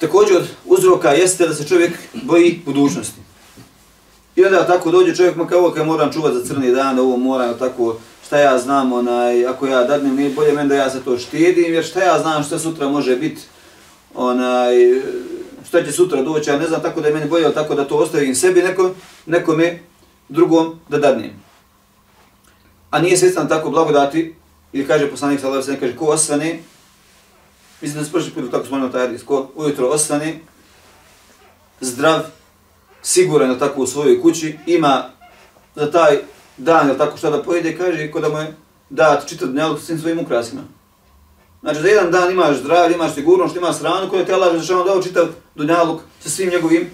Također od uzroka jeste da se čovjek boji budućnosti. I onda tako dođe čovjek, ma kao kad moram čuvati za crni dan, ovo moram tako šta ja znam, onaj, ako ja dadnem, nije bolje meni da ja se to štedim, jer šta ja znam što sutra može biti, onaj, šta će sutra doći, ja ne znam, tako da je meni bolje, tako da to ostavim sebi nekom, nekome drugom da dadnem. A nije svjestan tako blagodati, ili kaže poslanik sallallahu alejhi ve kaže ko osvane mislim da se prošli put tako spomenuo taj hadis ko ujutro ostane, zdrav siguran tako u svojoj kući ima za taj dan ili tako šta da pojede kaže ko da mu je dat čitav dnevnog sa svim svojim ukrasima Znači, za jedan dan imaš zdravlje, imaš sigurnost, imaš hranu koja te Allah za dao čitav dunjaluk sa svim njegovim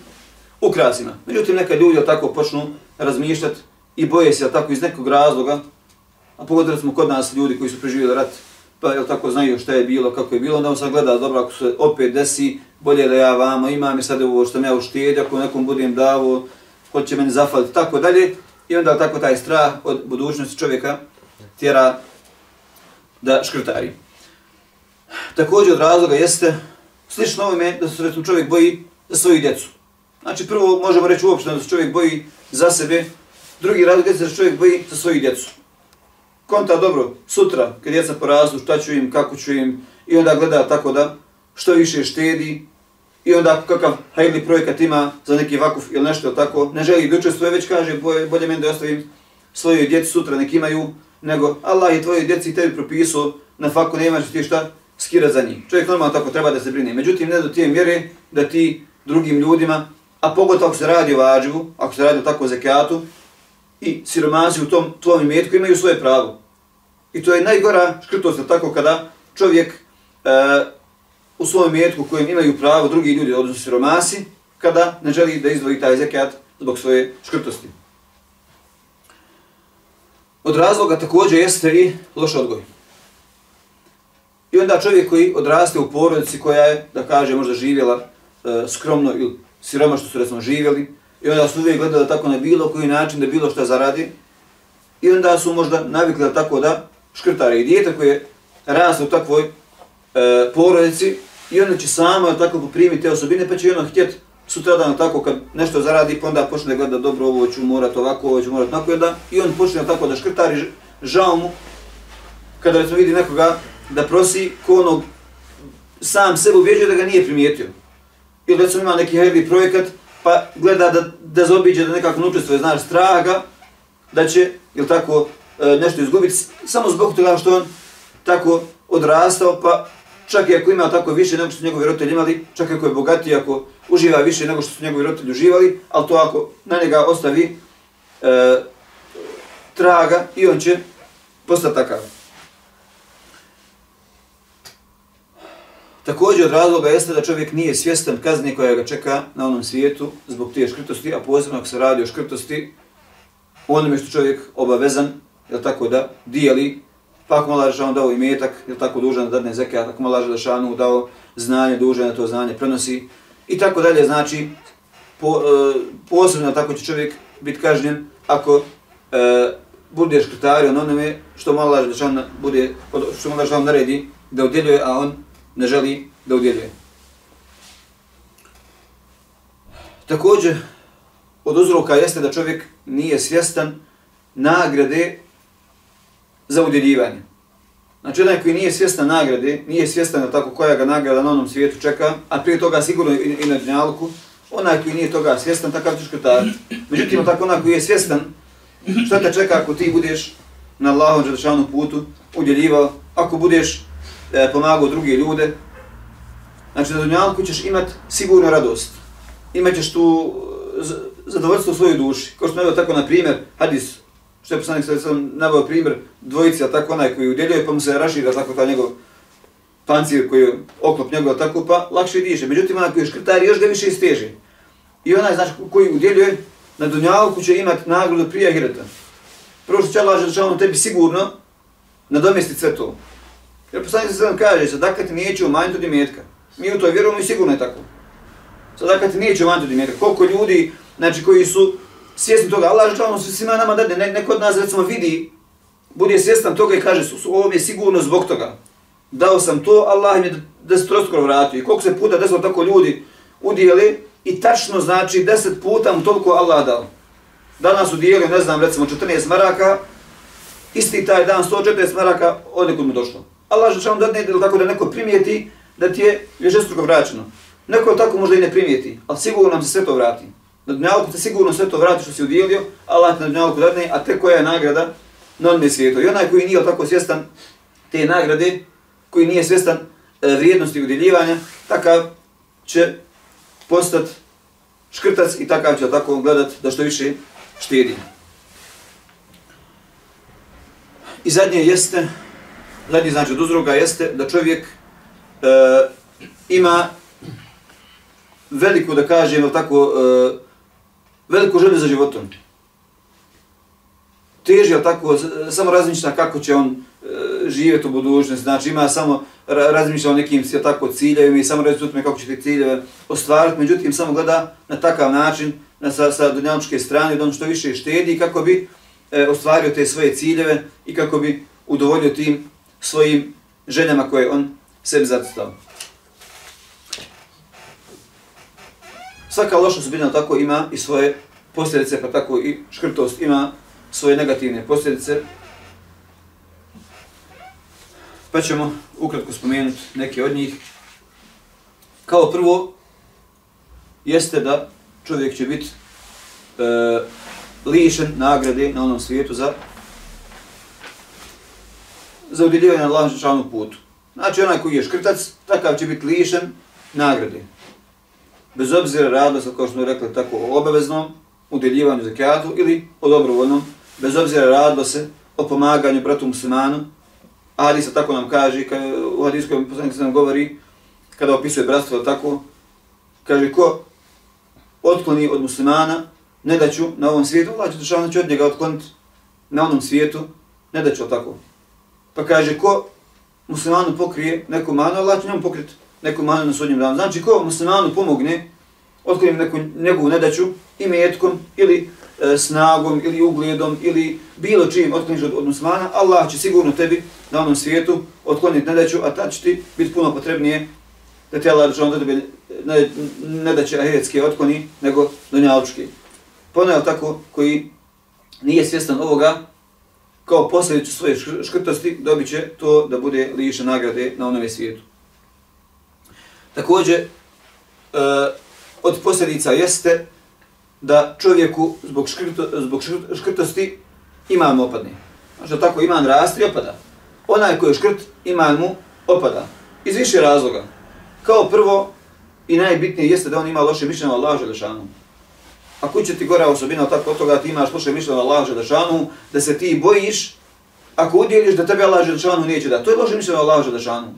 ukrasima. Međutim, neka ljudi tako počnu razmišljati i boje se tako iz nekog razloga, A pogodili smo kod nas ljudi koji su preživjeli rat, pa jel tako znaju šta je bilo, kako je bilo, onda on sad gleda, dobro, ako se opet desi, bolje da ja vamo imam i sad ovo što me ja uštijedio, ako nekom budem davo, ko će meni zafaliti, tako dalje. I onda tako taj strah od budućnosti čovjeka tjera da škrtari. Također od razloga jeste, slično ovome da se recimo čovjek boji za svoju djecu. Znači prvo možemo reći uopšte da se čovjek boji za sebe, drugi razlog jeste da se čovjek boji za svoju djecu konta dobro, sutra, kad djeca porastu, šta ću im, kako ću im, i onda gleda tako da što više štedi, i onda kakav hajli projekat ima za neki vakuf ili nešto tako, ne želi da učestvuje, već kaže, bolje, bolje meni da ostavim svoje djeci sutra nek imaju, nego Allah je tvoje djeci tebi propisao, na faku nemaš ti šta skira za njih. Čovjek normalno tako treba da se brine. Međutim, ne do tije mjere da ti drugim ljudima, a pogotovo ako se radi o vađivu, ako se radi o tako zekijatu, i siromasi u tom tvojom imetku imaju svoje pravo. I to je najgora škrtost, tako kada čovjek e, u svojom imetku kojem imaju pravo drugi ljudi, odnosno siromasi, kada ne želi da izdvoji taj zekijat zbog svoje škrtosti. Od razloga također jeste i loš odgoj. I onda čovjek koji odraste u porodici koja je, da kaže, možda živjela e, skromno ili siroma što su recimo živjeli, I onda su uvijek gledali tako na bilo koji način da bilo šta zaradi. I onda su možda navikli tako da škrtare i dijete koje raste u takvoj e, porodici i onda će samo tako poprimiti te osobine pa će ono htjet sutradan tako kad nešto zaradi pa onda počne gleda dobro ovo ću morat ovako, ovo ću morat tako i onda i on počne tako da škrtari žao mu kada recimo vidi nekoga da prosi ko onog sam sebe ubjeđuje da ga nije primijetio. Ili recimo ima neki herbi projekat pa gleda da, da zobiđe, da nekako ne učestvuje, znaš, straga, da će, ili tako, e, nešto izgubiti, samo zbog toga što on tako odrastao, pa čak i ako ima tako više nego što su njegovi roditelji imali, čak i ako je bogatiji, ako uživa više nego što su njegovi roditelji uživali, ali to ako na njega ostavi e, traga i on će postati takav. Također od razloga jeste da čovjek nije svjestan kazne koja ga čeka na onom svijetu zbog tije škrtosti, a posebno ako se radi o škrtosti, onome što čovjek obavezan, je tako da dijeli, pa ako mala on dao imetak, je tako dužan da dadne zekat, ako mala šanu dao znanje, dužan da to znanje prenosi, i tako dalje, znači, po, e, posebno tako će čovjek biti kažnjen ako e, bude škrtario na onome što mala rešanu bude, što mala rešanu naredi da udjeljuje, a on ne želi da udjeljuje. Također, od uzroka jeste da čovjek nije svjestan nagrade za udjeljivanje. Znači, onaj koji nije svjestan nagrade, nije svjestan da tako koja ga nagrada na onom svijetu čeka, a prije toga sigurno i, i na dnjalku, onaj koji nije toga svjestan, takav ćeš krtariti. Međutim, tako onaj koji je svjestan, šta te čeka ako ti budeš na Allahom žadašanom putu udjeljivao, ako budeš e, pomagao druge ljude. Znači na dunjalku ćeš imat sigurnu radost. Imaćeš tu e, zadovoljstvo u svojoj duši. Kao što je tako na primjer, hadis, što je poslanik sada sam nabao primjer dvojici, a tako onaj koji udjeljuje, pa mu se rašira tako ta njegov pancir koji je oklop njegov tako, pa lakše diše. Međutim, onaj koji je škrtar, još ga više isteže. I onaj znači, koji udjeljuje, na dunjalku će imat nagradu prije hirata. Prvo što će Allah želčavom tebi sigurno nadomestiti sve to. Jer poslanik se sam kaže, sadaka ti neće umanjiti od imetka. Mi u to vjerujemo i sigurno je tako. Sadaka ti neće umanjiti od imetka. Koliko ljudi, znači koji su svjesni toga, Allah žele ono svima nama dade, ne, neko od nas recimo vidi, bude svjestan toga i kaže, su, su, ovo mi je sigurno zbog toga. Dao sam to, Allah mi je deset roskoro vratio. I koliko se puta desilo tako ljudi udijeli i tačno znači deset puta mu toliko Allah dao. Danas udijeli, ne znam, recimo 14 maraka, isti taj dan 140 maraka ode mu došlo. Allah že vam dadne tako da neko primijeti da ti je vježestruko vraćeno. Neko tako možda i ne primijeti, ali sigurno nam se sve to vrati. Na dunjalku te sigurno sve to vrati što si udjelio, Allah te na dunjalku dadne, a te koja je nagrada na onome svijetu. I onaj koji nije tako svjestan te nagrade, koji nije svjestan e, vrijednosti udjeljivanja, takav će postati škrtac i takav će tako gledat da što više štedi. I zadnje jeste, zadnji znači od uzroga jeste da čovjek e, ima veliko, da kažem, tako, e, veliko želje za životom. Teži, je tako, samo razmišlja kako će on e, živjeti u budućnosti, znači ima samo razmišlja o nekim sve tako ciljevima i samo razmišlja kako će te ciljeve ostvariti, međutim samo gleda na takav način, na, sa, sa dunjavničke strane, da on što više štedi kako bi e, ostvario te svoje ciljeve i kako bi udovoljio tim svojim željama koje on sebi zacitao. Svaka loša subina tako ima i svoje posljedice, pa tako i škrtost ima svoje negativne posljedice. Pa ćemo ukratko spomenuti neke od njih. Kao prvo, jeste da čovjek će biti e, lišen nagrade na onom svijetu za za udjeljivanje na Allahom putu. Znači, onaj koji je škrtac, takav će biti lišen nagrade bez obzira radilo se, kao što smo rekli, tako o obaveznom udjeljivanju zakijatu ili o dobrovoljnom, bez obzira radilo se o pomaganju bratu muslimanu, a hadisa tako nam kaže, kad, u hadiskoj poslanici nam govori, kada opisuje bratstvo tako, kaže ko otkloni od muslimana, ne da ću na ovom svijetu, Allah će od njega otkloniti na onom svijetu, ne da ću tako. Pa kaže ko muslimanu pokrije neku manu, Allah će njom pokriti neku manu na sudnjem danu. Znači, ko muslimanu pomogne, otkrijem neku njegovu nedaću, imetkom, ili e, snagom, ili ugledom, ili bilo čim otkloniš od, od muslimana, Allah će sigurno tebi na onom svijetu otkloniti nedaću, a tad će ti biti puno potrebnije da te Allah računa da tebi nedaće ahiretske otkloni, nego donjalčke. Ponajal tako, koji nije svjestan ovoga, kao posljedicu svoje škrtosti, dobit će to da bude lišen nagrade na onome svijetu. Također, e, od posljedica jeste da čovjeku zbog, škrto, zbog škrtosti iman opadne. Znači tako iman rasti opada. Onaj koji je škrt, iman mu opada. Iz više razloga. Kao prvo i najbitnije jeste da on ima loše mišljenje o Allahu Želešanu. A će ti gora osobina tako od toga ti imaš loše mišljenje Allah Želešanu, da se ti bojiš, ako udjeliš da tebe Allah Želešanu neće da. To je loše mišljenje Allah Želešanu.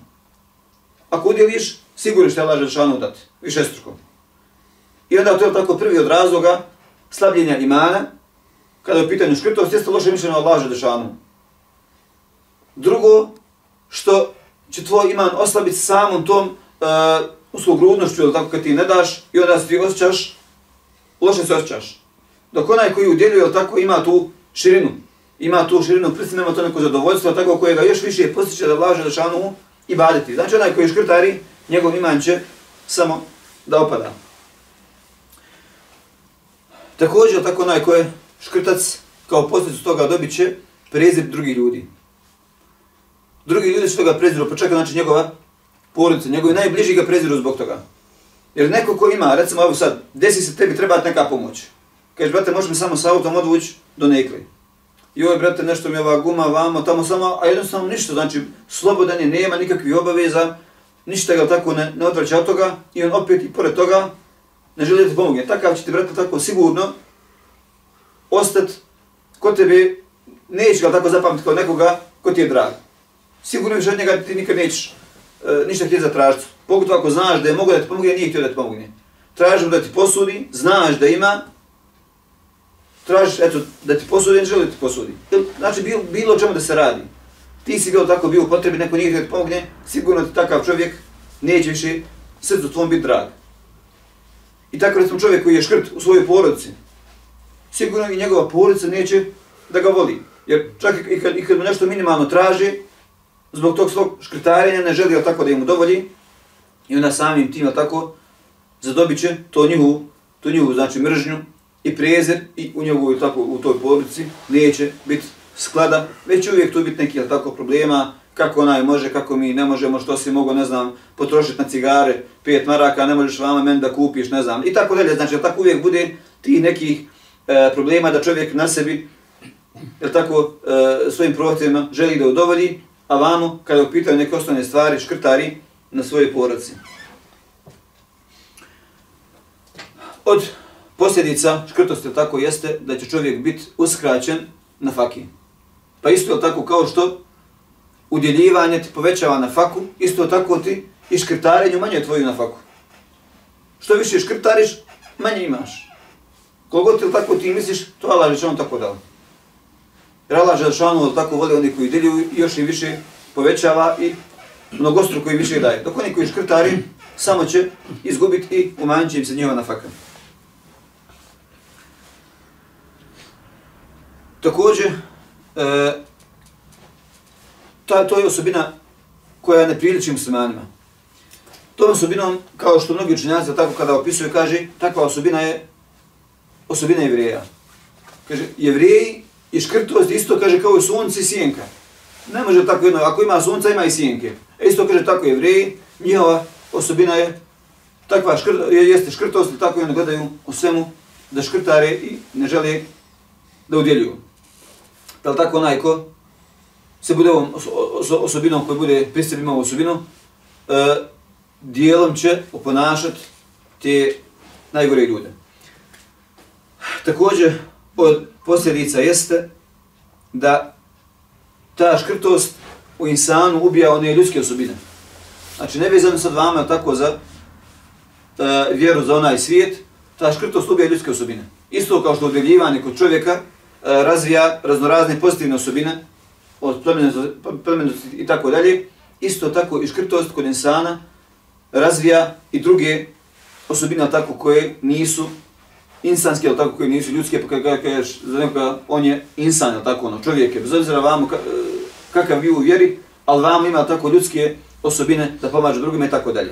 Ako udjeliš, sigurno što je Allah Želešanu dati, više struko. I onda to je tako prvi od razloga slabljenja imana, kada je u pitanju škrtost, jeste loše mišljenje Allah Želešanu. Drugo, što će tvoj iman oslabiti samom tom e, uh, uslogrudnošću, ili tako kad ti ne daš, i onda se ti osjećaš, loše se osjećaš. Dok onaj koji udjeljuje, ili tako, ima tu širinu, ima tu širinu prsti, nema to neko zadovoljstvo, tako koje ga još više postiče da Allah šanu i baditi. Znači onaj koji škrtari, njegov iman će samo da opada. Također, tako onaj koji je škrtac, kao posljedicu toga dobit će prezir drugih ljudi. Drugi ljudi će toga preziru, pa čeka znači njegova porodica, njegovi najbliži ga preziru zbog toga. Jer neko ko ima, recimo ovo sad, desi se tebi, treba neka pomoć. Kažeš, brate, možeš mi samo sa autom odvući do nekli. Joj, brate, nešto mi je ova guma, vamo, tamo samo, a jednostavno ništa, znači, slobodan je, nema nikakvih obaveza, ništa ga tako ne, ne odvraća od toga i on opet i pored toga ne želi da ti pomogne. Takav će ti brate tako sigurno ostati kod tebe, neće ga tako zapamtiti kao nekoga ko ti je drag. Sigurno više od njega ti nikad nećeš e, ništa htjeti za tražcu. Pogotovo ako znaš da je mogo da ti pomogne, nije htio da ti pomogne. Tražim da ti posudi, znaš da ima, tražiš eto, da ti posudi, ne želi da ti posudi. Znači bilo, bilo čemu da se radi ti si bio tako bio u potrebi, neko nije ti pomogne, sigurno ti takav čovjek neće više srcu tvom biti drag. I tako recimo čovjek koji je škrt u svojoj porodici, sigurno i njegova porodica neće da ga voli. Jer čak i kad, i kad mu nešto minimalno traži, zbog tog svog škrtarenja ne želi tako da im udovolji, i onda samim tim tako zadobit će to njihovu, to njihovu znači mržnju i prezir i u njegovoj tako u toj porodici neće biti sklada, već će uvijek tu biti neki tako problema, kako onaj može, kako mi ne možemo, što si mogu, ne znam, potrošiti na cigare, pet maraka, ne možeš vama meni da kupiš, ne znam, i tako dalje. Znači, tako uvijek bude ti nekih e, problema da čovjek na sebi, jel tako, e, svojim prohtjevima želi da udovolji, a vamo, kada upitaju neke osnovne stvari, škrtari na svoje porodci. Od posljedica škrtosti tako jeste da će čovjek biti uskraćen na faki. Pa isto je tako kao što udjeljivanje ti povećava na faku, isto tako ti i škrtarenje manje tvoju na faku. Što više škrtariš, manje imaš. Koliko ti tako ti misliš, to Allah Žešanu tako dao. Jer Allah Žešanu tako voli oni koji udjeljuju još i više povećava i mnogostruko i više daje. Dok oni koji škrtari, samo će izgubiti i umanjit će im se njihova nafaka. Također, e, ta, to je osobina koja ne priliči muslimanima. Tom osobinom, kao što mnogi učenjaci tako kada opisuje, kaže, takva osobina je osobina jevreja. Kaže, jevreji i škrtost isto, kaže, kao i sunce i sjenka. Ne može tako jedno, ako ima sunca, ima i sjenke. E isto kaže, tako jevreji, njihova osobina je takva škrt, jeste škrtost, tako i oni gledaju u svemu da škrtare i ne žele da udjeljuju. Da li tako onaj ko se bude ovom osobinom koji bude pristup imao osobinu, e, dijelom će oponašati te najgore ljude. Također, od posljedica jeste da ta škrtost u insanu ubija one ljudske osobine. Znači, ne vezano sad vama tako za e, vjeru za onaj svijet, ta škrtost ubija ljudske osobine. Isto kao što odveljivanje kod čovjeka, E, razvija raznorazne pozitivne osobine od plemenosti i tako dalje, isto tako i škrtost kod insana razvija i druge osobine tako koje nisu insanske, ali tako koji nisu ljudske, pa kada kažeš za nekoga, on je insan, ali tako ono, čovjek je, bez obzira vamo kakav vi u vjeri, ali vam ima tako ljudske osobine da pomaže drugima i tako dalje.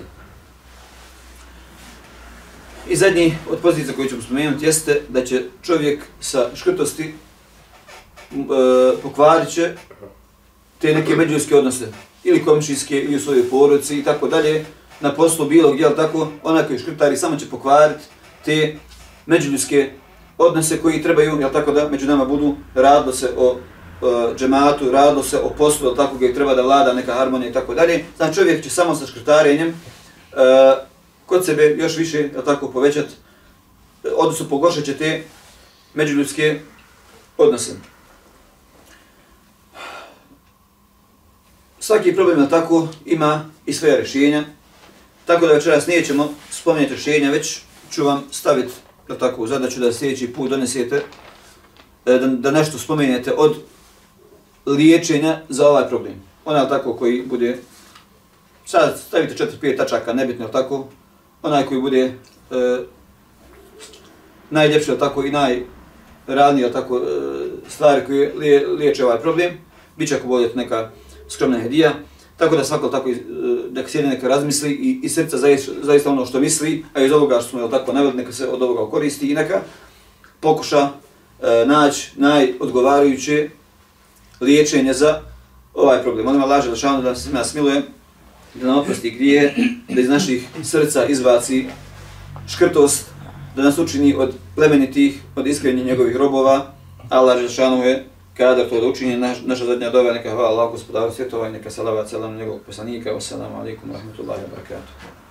I zadnji od pozicija koju ćemo spomenuti jeste da će čovjek sa škrtosti e, pokvarit će te neke međuljske odnose ili komšijske ili u svojoj porodici i tako dalje na poslu bilo gdje, ali tako onako i škrtari samo će pokvariti te međuljske odnose koji trebaju, jel tako da među nama budu radilo se o e, džematu, radilo se o poslu, jel tako gdje treba da vlada neka harmonija i tako dalje. Znači čovjek će samo sa škrtarenjem e, kod sebe još više, jel tako, povećati, odnosno pogoršat će te međuljudske odnose. Svaki problem, jel tako, ima i svoje rješenja, tako da večeras nećemo spominjati rješenja, već ću vam staviti, da tako, u zadaću da sljedeći put donesete, e, da, da nešto spomenete od liječenja za ovaj problem. Ona tako koji bude, sad stavite četiri, pet tačaka, nebitno, je tako, onaj koji bude e, najljepši, tako i najradniji, tako e, stvari koje liječe ovaj problem, bit će ako budete neka skromna hedija, tako da svako tako e, da se neka razmisli i, i srca zaista, zaista ono što misli, a iz ovoga što smo je tako navjeli, neka se od ovoga koristi i neka pokuša e, naći najodgovarajuće liječenje za ovaj problem. On laže da šalno da se nas smiluje, da nam oprosti grije, da iz naših srca izbaci škrtost, da nas učini od plemenitih, od iskrenja njegovih robova. Allah Žešanu je kada to da učini, naš, naša zadnja doba, neka hvala Allah gospodaru svjetova i neka salavat selam njegovog poslanika. Wassalamu alaikum wa rahmatullahi wa barakatuh.